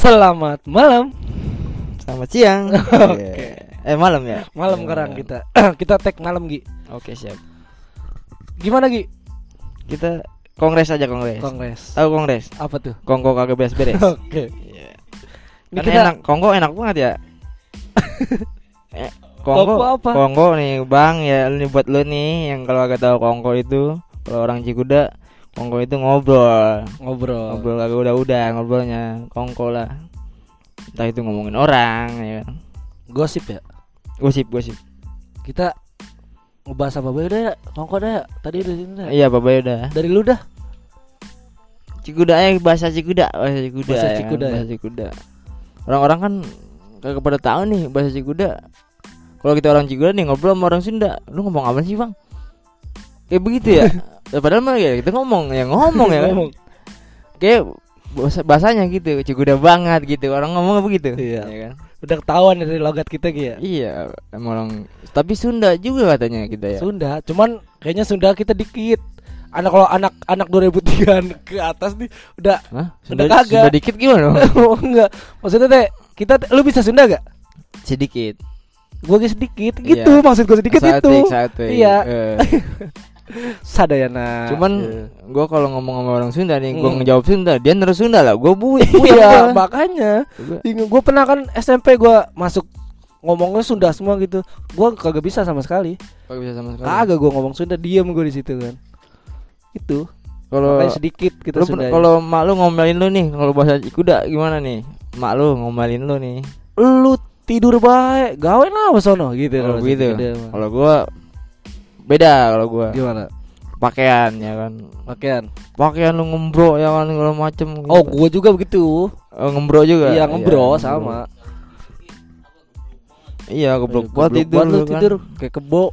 Selamat malam. Selamat siang. Oke. Eh malam ya? Malam Eh, sekarang kita. kita tag malam Gi. Oke siap. Gimana Gi? Kita kongres aja kongres. Kongres. Tahu kongres? Apa tuh? Kongko kagak beres-beres. Oke. Iya. Ini Kan kita enak. Kongko enak banget ya. eh, Kongko Kongko apa? Kongko nih Bang ya ini buat lu nih yang kalau agak tahu Kongko itu kalau orang Cikuda Kongko itu ngobrol. ngobrol. Ngobrol kagak udah-udah ngobrolnya Kongko lah. Entah itu ngomongin orang ya kan. Gosip ya. Gosip gosip. Kita ngebahas apa udah ya? Kongko dah ya. Tadi udah sini dah. Iya Bapak udah. Dari lu dah. Cikuda eh bahasa Cikuda, bahasa Cikuda. Bahasa ya kan, Cikuda ya? bahasa Cikuda. Orang-orang kan kagak pada tahu nih bahasa Cikuda. Kalau kita orang Cikuda nih ngobrol sama orang Sunda, lu ngomong apa sih, Bang? Kayak begitu ya. ya padahal mah ya kita ngomong ya ngomong ya kan. Ngomong. Kayak bahasa bahasanya gitu, Cikuda banget gitu. Orang ngomong begitu. Iya. Ya kan? Udah ketahuan dari logat kita Gi ya. Iya, emang orang tapi Sunda juga katanya kita ya. Sunda, cuman kayaknya Sunda kita dikit. Anak kalau anak anak 2003 ke atas nih udah Hah? Udah Sunda, kagak. Sunda dikit gimana? oh enggak. Maksudnya teh kita lu bisa Sunda gak? Sedikit. Gue sedikit Iya. gitu maksud gue sedikit itu. Satik, satik. Iya. Eh. Sadayana. Cuman Iya. gua kalau ngomong sama orang Sunda nih, gua Hmm. ngejawab Sunda, dia terus Sunda lah. Gua bu, Iya, makanya. Gua- Gue pernah kan SMP gue masuk ngomongnya Sunda semua gitu. Gue kagak bisa sama sekali. Kagak bisa sama sekali. Kagak gue ngomong Sunda, diem gue di situ kan. Itu. Kalau sedikit kita lu Sunda. pernah- kalau mak lu ngomelin lu nih, kalau bahasa kuda gimana nih? Mak lu ngomelin lu nih. lu tidur baik, gawe apa sono gitu Kalau kalau gitu. Kalau gua beda kalau gua. Gimana? Pakaian ya kan. Pakaian. Pakaian lu ngembro ya kan segala macem gitu. Oh, gue juga begitu. Oh, ngembro juga. Iya, ngebro ngembro. sama. Iya, goblok Eh, buat tidur lu kan. tidur kayak kebo,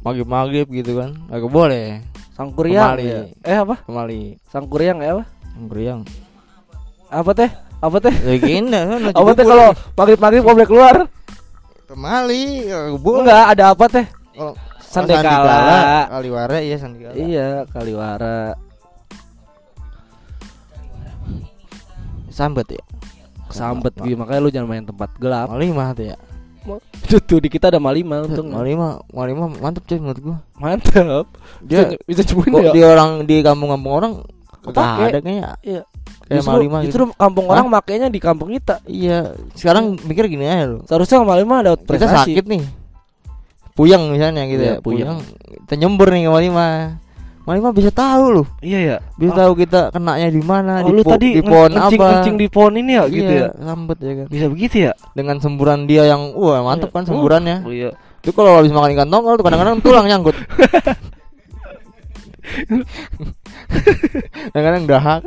Maghrib-maghrib gitu kan. Kagak boleh. sangkuriang. Kemali. ya. Eh apa? Kembali. Sangkuriang ya apa? Ngeriang. Apa teh? Apa teh? Ya gini, kan Apa teh kalau maghrib-maghrib gak boleh keluar? kemali, boleh. Enggak, ada apa teh? Oh, Sandekala. Kaliwara iya Sandekala. Iya, Kaliwara. Sambet ya. Sambet gitu, makanya lu jangan main tempat gelap. Malima tuh ya. Itu tuh di kita ada Malima untung. Malima, Malima mantep cuy menurut gua. Mantap. Dia Bisa bisa ya. di orang di kampung-kampung orang Kepake. kagak ada kayaknya. Iya. Kayak Justru, Malima gitu. justru kampung orang makainya di kampung kita. Iya, sekarang mikir gini aja lu. Seharusnya Malima ada Kita prestasi. sakit nih. Puyeng misalnya gitu Iya, ya. puyeng. Puyeng. Kita nyembur nih ke Malima. Malima bisa tahu loh. Iya ya. Bisa tahu kita kenanya di mana, Oh, di, lu po- tadi di pohon ngencing, apa. ngencing di pohon ini ya gitu Iya, ya. Sambet ya kan. Bisa begitu ya? Dengan semburan dia yang wah mantep kan Iya. semburannya. Oh iya. Itu kalau habis makan ikan tongkol tuh kadang-kadang tulang nyangkut. kadang-kadang dahak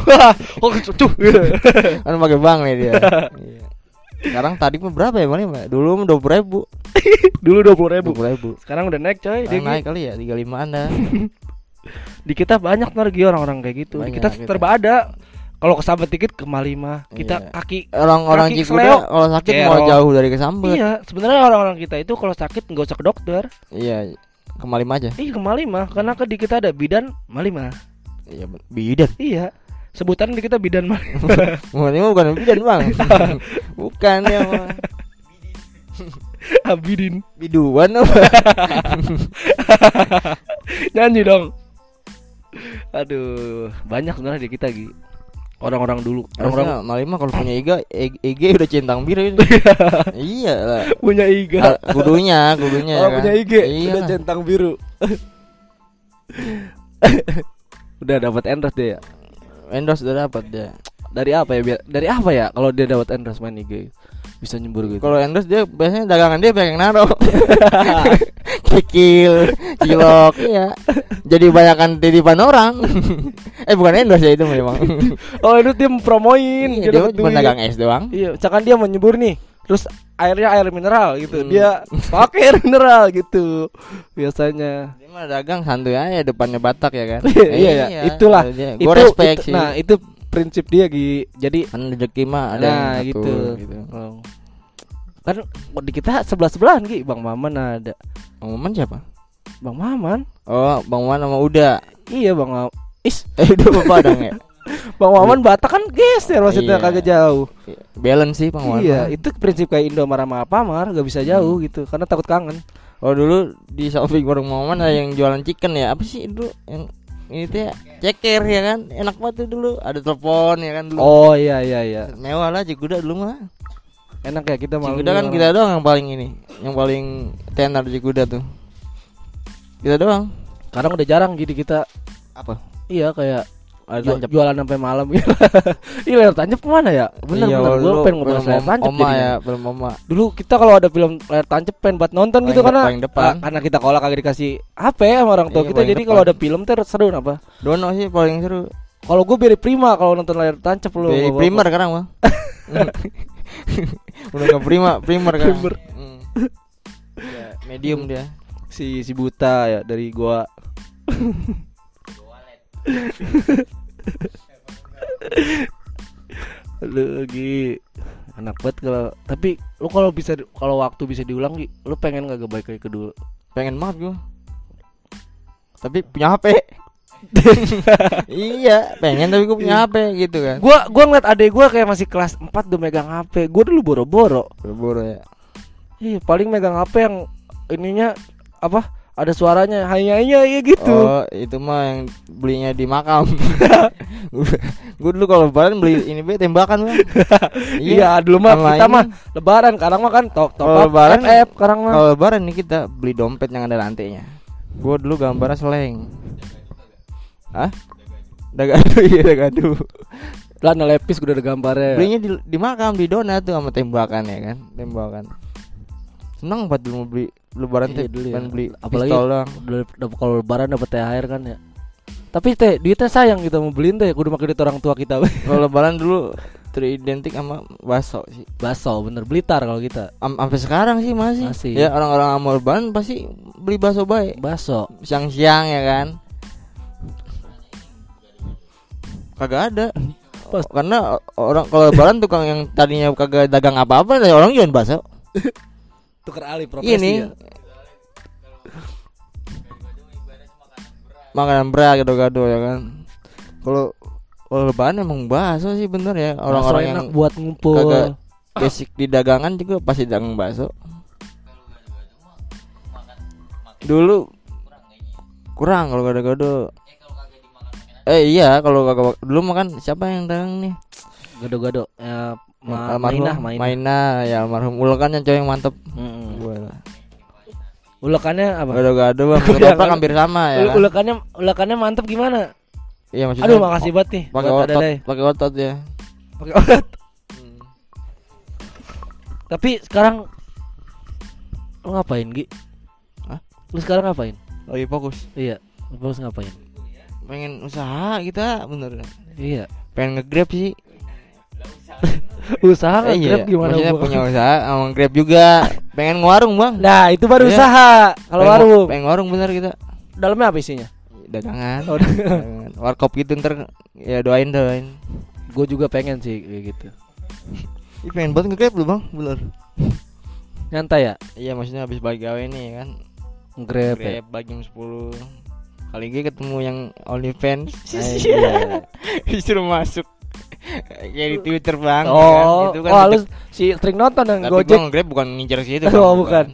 Wah, oh cucuh. kan pakai bank nih dia. Iya. Sekarang tadi mah berapa ya Bang? ya? Dulu mah dua puluh ribu. Dulu dua puluh ribu. Dua ribu. Sekarang udah naik coy. Dia naik kali ya tiga lima anda. Di kita banyak nargi orang-orang kayak gitu. Di Banyak, kita gitu. terba ada. Kalau kesambet dikit ke Malima, kita Iya. kaki. Orang-orang Cikuda kalau sakit Kerol. mau jauh dari kesambet. Iya, sebenarnya orang-orang kita itu kalau sakit nggak usah ke dokter. Iya. Ke Malima aja. Iya ke Malima, karena kan di kita ada bidan Malima. Iya, bidan. Iya. Sebutan di kita bidan Malima. Malima bukan bidan, Bang. bukan ya, Bang. Abidin. Biduan apa? Nyanyi dong. Aduh, banyak sebenarnya di kita Gi. Orang-orang dulu, orang-orang Malima kalau punya Iga, E- EG udah centang biru ini. iya lah. punya iga. Ah, Kudunya, kudunya. Orang kan? punya IG Iya. udah centang biru. udah dapat endorse dia ya. Endorse udah dapat dia. Dari apa ya? biar- Dari apa ya kalau dia dapat endorse main IG? Bisa nyembur gitu. Kalau endorse dia biasanya dagangan dia pengen naro. Kikil, cilok, iya. Jadi banyakan titipan orang. eh bukan endorse ya itu memang. oh, itu dia promoin. Iya, dia cuma dagang es doang. Iya, misalkan dia mau nyebur nih, terus airnya air mineral gitu. Hmm. Dia pakai air mineral gitu. Biasanya. Dia mah dagang santuy aja depannya Batak ya kan. iya, ya. itulah. Gue itu, respect itu- sih. Nah, itu prinsip dia Gi. Jadi kan rezeki mah ada nah gitu. gitu. Oh. Kan di kita sebelah-sebelahan Gi, Bang Maman ada. Bang Maman siapa? Bang Maman? Oh, Bang Maman sama Uda. Iya, Bang Maman. Is, Eh, udah bapak dong ya. Bang Maman Batak kan geser maksudnya Iya. kagak jauh. balance sih Bang Maman Iya, itu prinsip kayak Indo marah apa mar gak bisa jauh gitu karena takut kangen. Oh dulu di samping warung Maman ada yang jualan chicken ya apa sih dulu yang ini tuh ya ceker ya kan enak banget tuh dulu. Ada telepon ya kan dulu. Oh iya iya iya. mewah lah Cikuda dulu mah. Enak ya kita malam Cikuda kan kita doang yang paling ini yang paling tenar Cikuda tuh. Kita doang. Sekarang udah jarang jadi kita. Apa? Iya kayak ada ju- tancap jualan sampai malam gitu. Iya layar tancap ke mana ya? Bener Iya, bener gue pengen ngobrol layar tancap Oma ya film Oma Dulu kita kalau ada film layar tancap pengen buat nonton Paling gitu karena paling depan. karena kita kalau kagak dikasih HP sama orang tua Iya, kita jadi kalau ada film ter seru apa? Dono sih paling seru Kalau gue beri prima kalau nonton layar tancap lu. Bapak-bapak. primer sekarang bang udah nggak prima primer kan Primer. Hmm. Ya, medium dia si si buta ya dari gua. lu lagi enak banget kalau tapi lu kalau bisa kalau waktu bisa diulang Gi, lu pengen gak baik lagi ke dulu pengen banget gua. Tapi punya HP iya pengen tapi gua punya HP gitu kan. Gua gua ngeliat adek gua kayak masih kelas 4 udah megang HP gua dulu boro-boro. Boro ya. Iya paling megang HP yang ininya apa ada suaranya hanya hanya iya gitu. Oh itu mah yang belinya di makam. Gua dulu kalau lebaran beli ini be tembakan bang. Iya dulu mah kita mah lebaran sekarang mah kan top top up lebaran- FF sekarang mah. kalau lebaran nih kita beli dompet yang ada lantainya gua dulu gambarnya seleng. Hah? Dagadu iya dagadu. Lah lepis udah ada gambarnya. Belinya di, di makam di donat tuh sama tembakan ya kan? Tembakan Seneng banget dulu mau beli Lebaran Iya tuh dulu ya. beli Apalagi- kalau lebaran dapat THR kan ya. Tapi teh duitnya sayang kita mau beliin teh kudu pakai duit orang tua kita. Kalau lebaran dulu teridentik sama bakso sih. Baso bener. Blitar kalau kita. Am Sampai sekarang sih masih. Masih. Ya orang-orang mau lebaran pasti beli bakso baik. Baso Siang-siang ya kan. Kagak ada. Pas- Karena orang kalau lebaran tukang yang tadinya kagak dagang apa-apa Orang jualan bakso tuker alih profesi ini. ya. makanan berat gado-gado ya kan? Kalau kalau lebaran emang bakso sih bener ya. Orang-orang yang buat ngumpul. kagak basic di dagangan juga pasti dagang bakso. Dulu kurang kalau gado-gado. Eh iya kalau kagak dulu makan siapa yang dagang nih? Gado-gado ya ma almarhum mainah mainah Mainah, ya almarhum ulekan yang cowok yang mantep. Lah. ulekannya apa? Gado-gado bang. Iya, ketoprak kan? hampir sama ya kan? ulekannya ulekannya mantep gimana? Iya maksudnya aduh makasih banget nih. pakai otot pakai otot ya pakai otot. Tapi sekarang lu ngapain Gi? Hah? lu sekarang ngapain? Lagi fokus. Iya harus ngapain? Pengen usaha kita bener. Iya. Pengen nge-grab sih usaha Eh, nge Grab gimana maksudnya punya usaha sama grab juga. Pengen ngewarung bang. Nah itu baru Iya. usaha kalau warung. pengen warung bener kita. Dalamnya apa isinya? Dagangan. Oh, Dagangan. warkop gitu ntar ya doain doain. Gue juga pengen sih kayak gitu. Ih, pengen banget nge-grab lu bang bener. Nyantai ya? Iya maksudnya habis bagi gawe nih kan. Grab ya? Grab bagi jam 10 kali gue ketemu yang OnlyFans. Iya. disuruh masuk kayak di Twitter bang ya kan? oh Itu kan oh lu si sering nonton yang tapi gojek. Nge-grab bukan ngincer situ Oh, Bang, bukan.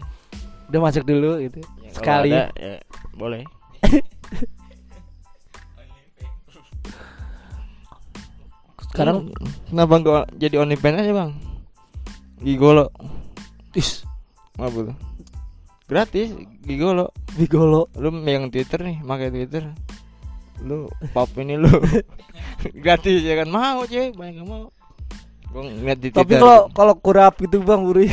udah masuk dulu gitu. Ya, sekali. ada, ya, boleh. Sekarang kenapa gua jadi OnlyFans aja bang? Gigolo. Is. Apa tuh? Gratis Gigolo. Bigolo lu megang Twitter nih pakai Twitter lu pop ini lu. Gratis ya kan? Mau cewek banyak yang mau. Gua ngeliat di tapi kalau kalau kurap gitu bang buri.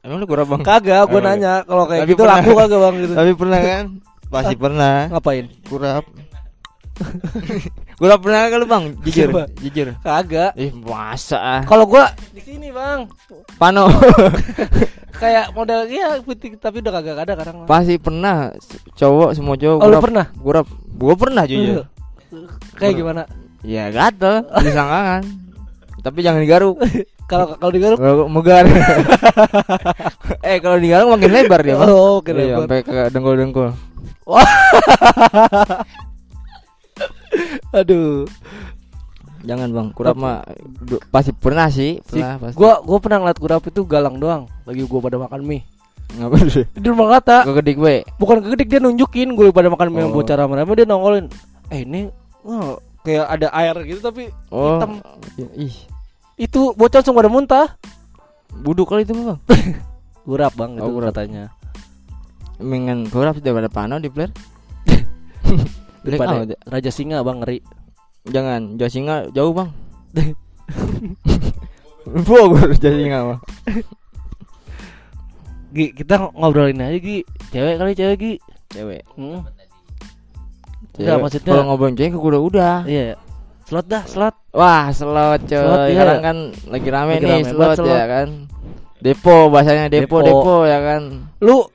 Emang lu kurang bang? Kagak gue Oh, iya. nanya. Kalau kayak Tapi gitu pernah. laku kagak bang gitu. Tapi pernah kan? Pasti pernah. Ngapain? Kurap kurap pernah kan lu bang. Jujur Siapa? jujur. Kagak. Ih masa ah. kalau gua di sini bang. Pano. Kayak model iya putih tapi udah kagak ada sekarang pasti pernah. Cowok semua cowok. Oh kurap pernah? kurap gua pernah jujur. Kayak gimana? Ya gatel. Di sangkangan. Tapi jangan digaruk. Kalau kalau digaruk? Megar. Eh kalau digaruk makin lebar dia bang. Oh oke Iya, lebar. sampai ke dengkul-dengkul aduh Jangan bang, kurap mah pasti pernah sih, Si- pernah pasti. Gua gua pernah ngeliat kurap itu galang doang lagi gua pada makan mie. ngapa sih? Di rumah kata, kedik we. bukan kegedik dia nunjukin gue pada makan mie Oh. bocah rame-rame dia nongolin. Eh ini wah, kayak ada air gitu tapi Oh, hitam. ih, Itu bocah langsung pada muntah. buduk kali itu bang. Kurap bang itu Oh, katanya. Mendingan kurap sih daripada pano di player. Daripada ya. Raja Singa bang ngeri. Jangan, Jawa Singa jauh bang. Bogor Jawa Singa mah. Gi, kita ngobrolin aja Gi. Cewek kali cewek Gi. Cewek. Hmm. Cewek. Enggak, maksudnya- kalau ngobrolin cewek udah udah. Iya. Slot dah, slot. Wah, slot coy. Slot, iya. Sekarang kan lagi rame Lagi nih rame slot, banget slot. ya kan. Depo bahasanya depo Depo. depo, ya kan. Lu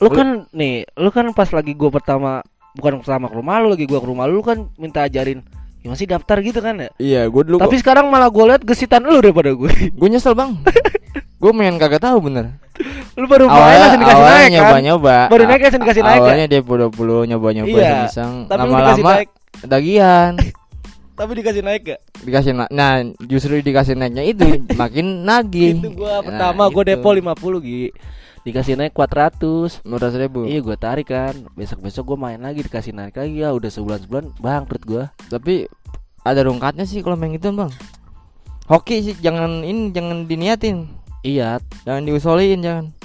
Lu kan nih, lu kan pas lagi gua pertama bukan pertama ke rumah lu lagi gua ke rumah lu, kan minta ajarin ya masih daftar gitu kan ya. Iya, gue dulu Tapi sekarang malah gua lihat gesitan lu daripada gue. gue nyesel bang. gue main kagak tahu bener. lu baru main Awalnya, langsung dikasih awalnya naik kan. nyoba nyoba. Baru naik langsung dikasih naik ya? Awalnya depo 20 nyoba nyoba Iya, iseng Tapi lu dikasih lama-lama naik, tagihan. tapi dikasih naik gak? dikasih na- nah justru dikasih naiknya itu makin nagih. Itu gua Nah, pertama gua gitu. depo 50 Gi. Dikasih naik 400. Murah ribu. Iya gua tarik kan. Besok-besok gua main lagi dikasih naik lagi ya udah sebulan-sebulan bangkrut gua. Tapi ada rungkatnya sih kalau main gitu bang. Hoki sih jangan ini jangan diniatin, Iya, jangan diusolin jangan.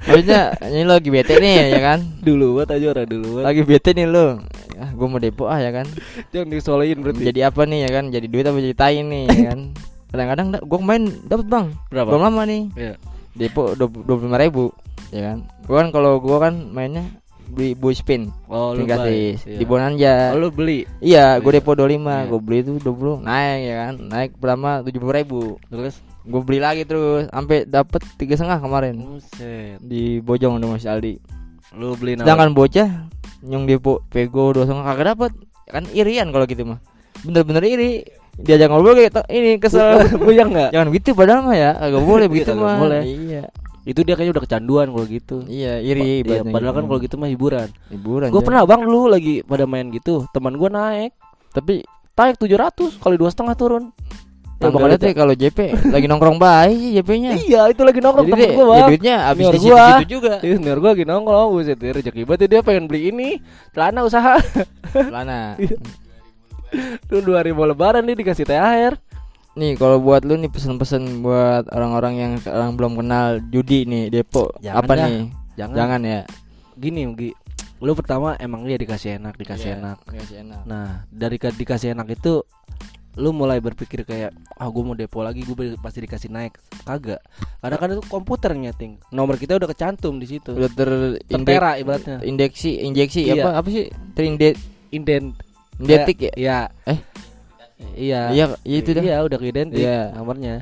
Maksudnya ini lo lagi bete nih ya kan? dulu banget aja orang dulu banget. Lagi bete nih lo. Ah, gue mau depo ah ya kan. Jangan disolein berarti. Jadi apa nih ya kan? Jadi duit apa jadi tai nih ya kan? Kadang-kadang gue main dapat bang. berapa? Belum lama nih. Iya. Depo dua puluh lima ribu ya kan? Gue kan kalau gue kan mainnya beli buy spin Oh, lu gratis. Iya. di Bonanja. Oh, lu beli. Iya, gue depo 25, Iya. gue beli itu 20 naik ya kan, naik berapa 70 ribu. Terus Gue beli lagi terus, sampai dapet tiga setengah kemarin buset. di Bojong sama Mas Aldi. Lu beli. Sedangkan bocah nyong depo pego dua setengah kagak dapet, kan irian kalau gitu mah. Bener-bener iri. Diajak ngobrol kayak ini kesel. Buyang enggak? Jangan gitu padahal mah ya, kagak boleh begitu Kagak mah. boleh. Iya. Itu dia kayaknya udah kecanduan kalau gitu. Iya, iri Iya, ibaratnya padahal kan gitu. kalau gitu mah hiburan. hiburan. Gue Jan. pernah bang dulu lagi pada main gitu, teman gua naik, tapi naik 700 kali dua setengah turun. Ya, tanggalnya pokoknya teh kalau JP lagi nongkrong sih JP-nya. Iya, itu lagi nongkrong Jadi temen gua ya bang. duitnya habis di situ gua. juga. Iya, senior gua lagi nongkrong, buset rezeki banget dia pengen beli ini celana usaha. Celana. Tuh 2000 lebaran nih dikasih THR. Nih kalau buat lu nih pesen-pesen buat orang-orang yang sekarang belum kenal judi nih Depo Jangan apa dah. nih? Jangan. Jangan ya. Gini, Gi. Lu pertama emang dia dikasih enak, dikasih Iya, enak. Dikasih enak. Nah, dari ke- dikasih enak itu lu mulai berpikir kayak ah gue mau depo lagi gue pasti dikasih naik kagak karena kan itu komputer nyeting nomor kita udah kecantum di situ Udah ter Tentera ibaratnya. indeksi injeksi Iya. apa apa sih? Terinde indent indetik ya? Iya. Eh? Iya. Iya, iya itu dah. Iya, udah identik Iya. nomornya.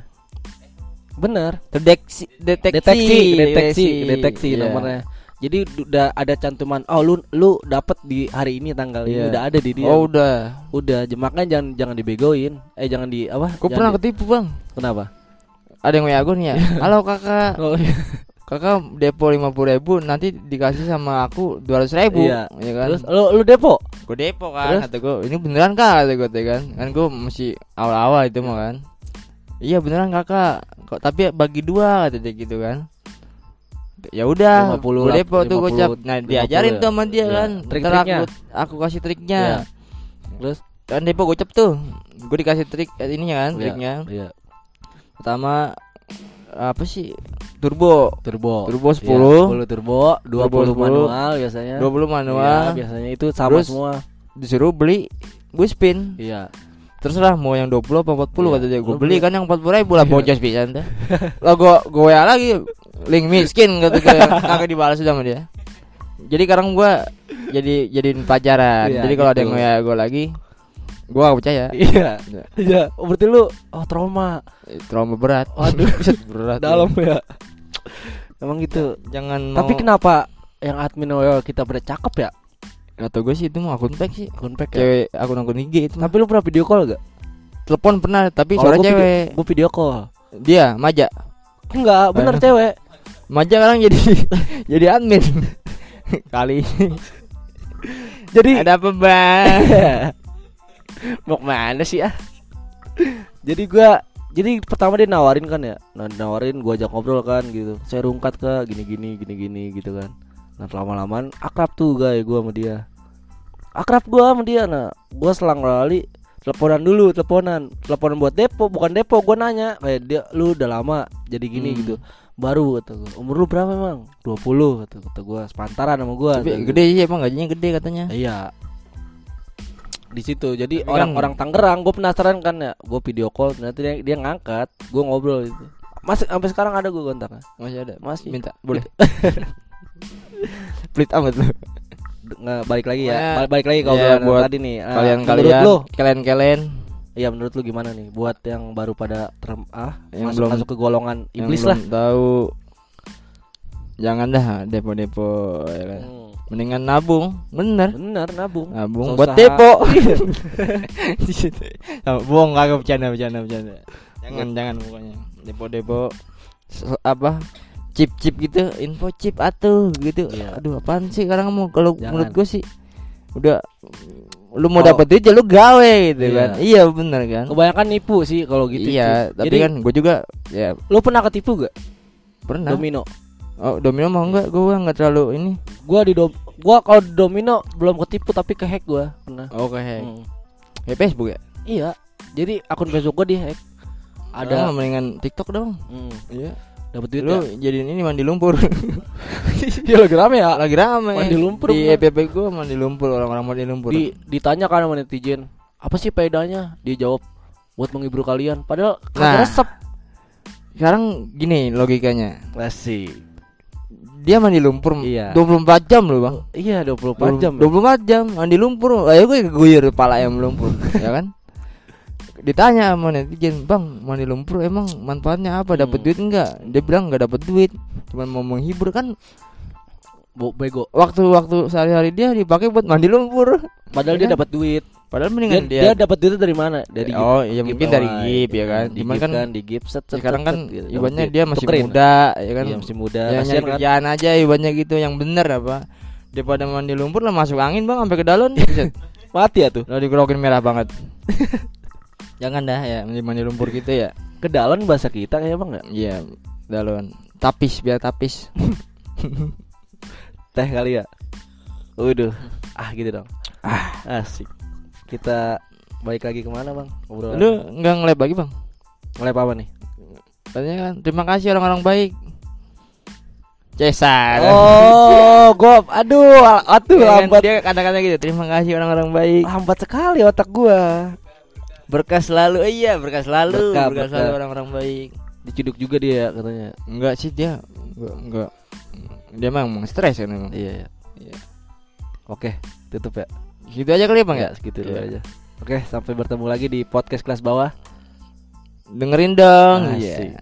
Bener. Terdeksi deteksi Deteksi, deteksi, deteksi Iya. nomornya. Jadi udah ada cantuman, oh lu lu dapat di hari ini tanggal ini Iya. udah ada di dia. Oh udah. Udah, jem- makanya jangan jangan dibegoin. Eh jangan di apa? Gue pernah di- ketipu bang. Kenapa? Ada yang WA gue nih ya. Halo kakak, Oh, iya. Kakak depo lima puluh ribu, nanti dikasih sama aku dua ratus ribu, Iya. ya kan? Terus lu lu depo? gue depo kan Terus? kata gue ini beneran kak kata gue kan kan gue masih awal-awal itu mah kan iya beneran kakak kok tapi bagi dua kata dia gitu kan ya udah 50 gue lah, depo tuh gue cap 50, nah diajarin 50 tuh sama dia Iya. kan ntar Trik-triknya. aku aku kasih triknya Iya. Terus kan depo gue cap tuh gue dikasih trik eh, ininya kan Iya, triknya Iya. pertama apa sih turbo Turbo. Turbo Iya, 10. 10 turbo, 20 10. manual biasanya. 20 manual Iya, biasanya itu sama Terus, semua. disuruh beli gue spin Iya. terserah mau yang 20 apa 40 Iya, kata dia gue beli kan yang 40 ribu lah bocos bisa ente lah gue gue WA lagi link miskin kata gue kagak dibalas sama dia jadi sekarang gue jadi jadiin pelajaran Iya, jadi kalau ada gitu. yang WA gue lagi gue gak percaya Iya. Iya. Iya, oh, berarti lu oh trauma. Eh, trauma berat Waduh. Berat Dalam ya. Emang gitu. jangan mau Tapi kenapa yang admin WA kita pada cakep ya? kata gue sih itu mau akun pack sih Akun pack ya. cewek akun akun IG itu Tapi lu pernah video call gak? telepon pernah tapi Kalau suara gua video- cewek Gue video call. dia maja Enggak, bener Eh. cewek. maja sekarang jadi jadi admin kali Jadi ada apa bang Mau ke mana sih ah? jadi gua jadi pertama dia nawarin kan ya. Nah, nawarin gua ajak ngobrol kan gitu. Saya rungkat ke gini-gini gini-gini gitu kan. Nah, lama-lamaan akrab tuh guys gua sama dia. Akrab gua sama dia. Nah, gua selang kali teleponan dulu, teleponan. Teleponan buat depo, bukan depo. Gua nanya kayak dia lu udah lama jadi gini Hmm. gitu. Baru kata gua. Umur lu berapa emang? 20 kata, kata gua. Sepantaran sama. Tapi kata gede sih emang gajinya gede katanya. Iya. Di situ. Jadi Tapi orang-orang kan- Tangerang, gue penasaran kan ya. Gue video call, ternyata dia, dia ngangkat, gue ngobrol itu. Masih sampai sekarang ada gue kontaknya. Masih ada. Masih. Minta. Boleh. Pelit amat lu. Nggak balik lagi ya. Balik, balik lagi ke ya, obrolan buat tadi nih. Ah, Kalian-kalian, menurut lu, kalian-kalian iya menurut lu gimana nih? Buat yang baru pada term ah Yang masuk belum- masuk ke golongan yang iblis lah. belum tahu jangan dah depo-depo ya kan. Hmm, Mendingan nabung, bener. bener nabung. Nabung Usaha. buat depo. Oh, Bohong kagak bercanda bercanda bercanda. Jangan jangan pokoknya. Depo-depo so- apa? Chip-chip gitu, info chip atuh gitu. Iya. Aduh, apaan sih sekarang mau kalau menurut gue sih udah lu mau Kalau- dapet duit ya lu gawe gitu Iya. kan. Iya bener kan. Kebanyakan nipu sih kalau gitu. iya, cuy. tapi Jadi kan gue juga ya lu pernah ketipu gak? pernah. Domino. Oh, domino mau enggak? Gue enggak terlalu ini. Gua di dom gua kalau domino belum ketipu tapi kehack gua pernah. Oke. Hmm. Ya Facebook ya? Iya. Jadi akun Facebook gua dihack. Ada Ada mendingan TikTok dong. hmm, Iya. dapat duit Lu ya. jadiin ini mandi lumpur. Iya lagi rame ya. Lagi rame. Mandi lumpur, Di gua. EPP gua mandi lumpur, orang-orang mandi lumpur. Di ditanya kan sama netizen, apa sih faedahnya? Dia jawab buat menghibur kalian. Padahal Nah. resep. Sekarang gini logikanya. Asik. Dia mandi lumpur Iya. 24 jam loh, Bang. Iya 24 jam. ya. 24 jam mandi lumpur. Ayo gue keguyur kepala yang lumpur, ya kan? Ditanya sama netizen, "Bang, mandi lumpur emang manfaatnya apa? Dapat Hmm. duit enggak?" Dia bilang enggak dapat duit. Cuman mau menghibur kan Bo- bego. waktu-waktu sehari-hari dia dipakai buat mandi lumpur. Padahal Iya dia kan? dapat duit. Padahal Dia, mendingan dia, dia, dapat duit dari mana? Dari Oh, iya mungkin dari gip ya kan. Di Cuman kan kan di gip set, set, sekarang kan gitu. ibaratnya Dapat dia masih Tukerin. muda ya kan. Iya masih muda. ya nyari kan. kerjaan aja ibaratnya gitu yang bener apa. Daripada mandi lumpur lah masuk angin bang sampai ke dalam. Buset. Mati ya tuh. Lah dikerokin merah banget. Jangan dah ya mandi mandi lumpur gitu ya. Kedalan bahasa kita kayak emang enggak? Iya, dalon. Tapis biar tapis. Teh kali ya. Waduh. Ah gitu dong. Ah asik. Kita balik lagi ke mana bang? Obrolan. Lu nggak ngelep lagi bang? Mulai apa nih? Katanya kan terima kasih orang-orang baik. Cesar. Oh, gua aduh, aduh kan- lambat. Dia kata-kata gitu. Terima kasih orang-orang baik. Lambat sekali otak gua. Berkah selalu. Eh, iya, berkah selalu. Berkah, Berkah, berkah. selalu orang-orang baik. Diciduk juga dia katanya. Enggak sih dia. Enggak, enggak. Dia memang stres kan memang. Iya, iya. Iya. Oke, tutup ya. Gitu aja kali ya, Bang ya, ya? segitu dulu Iya. aja. Oke, sampai bertemu lagi di podcast kelas bawah. Dengerin dong. Iya.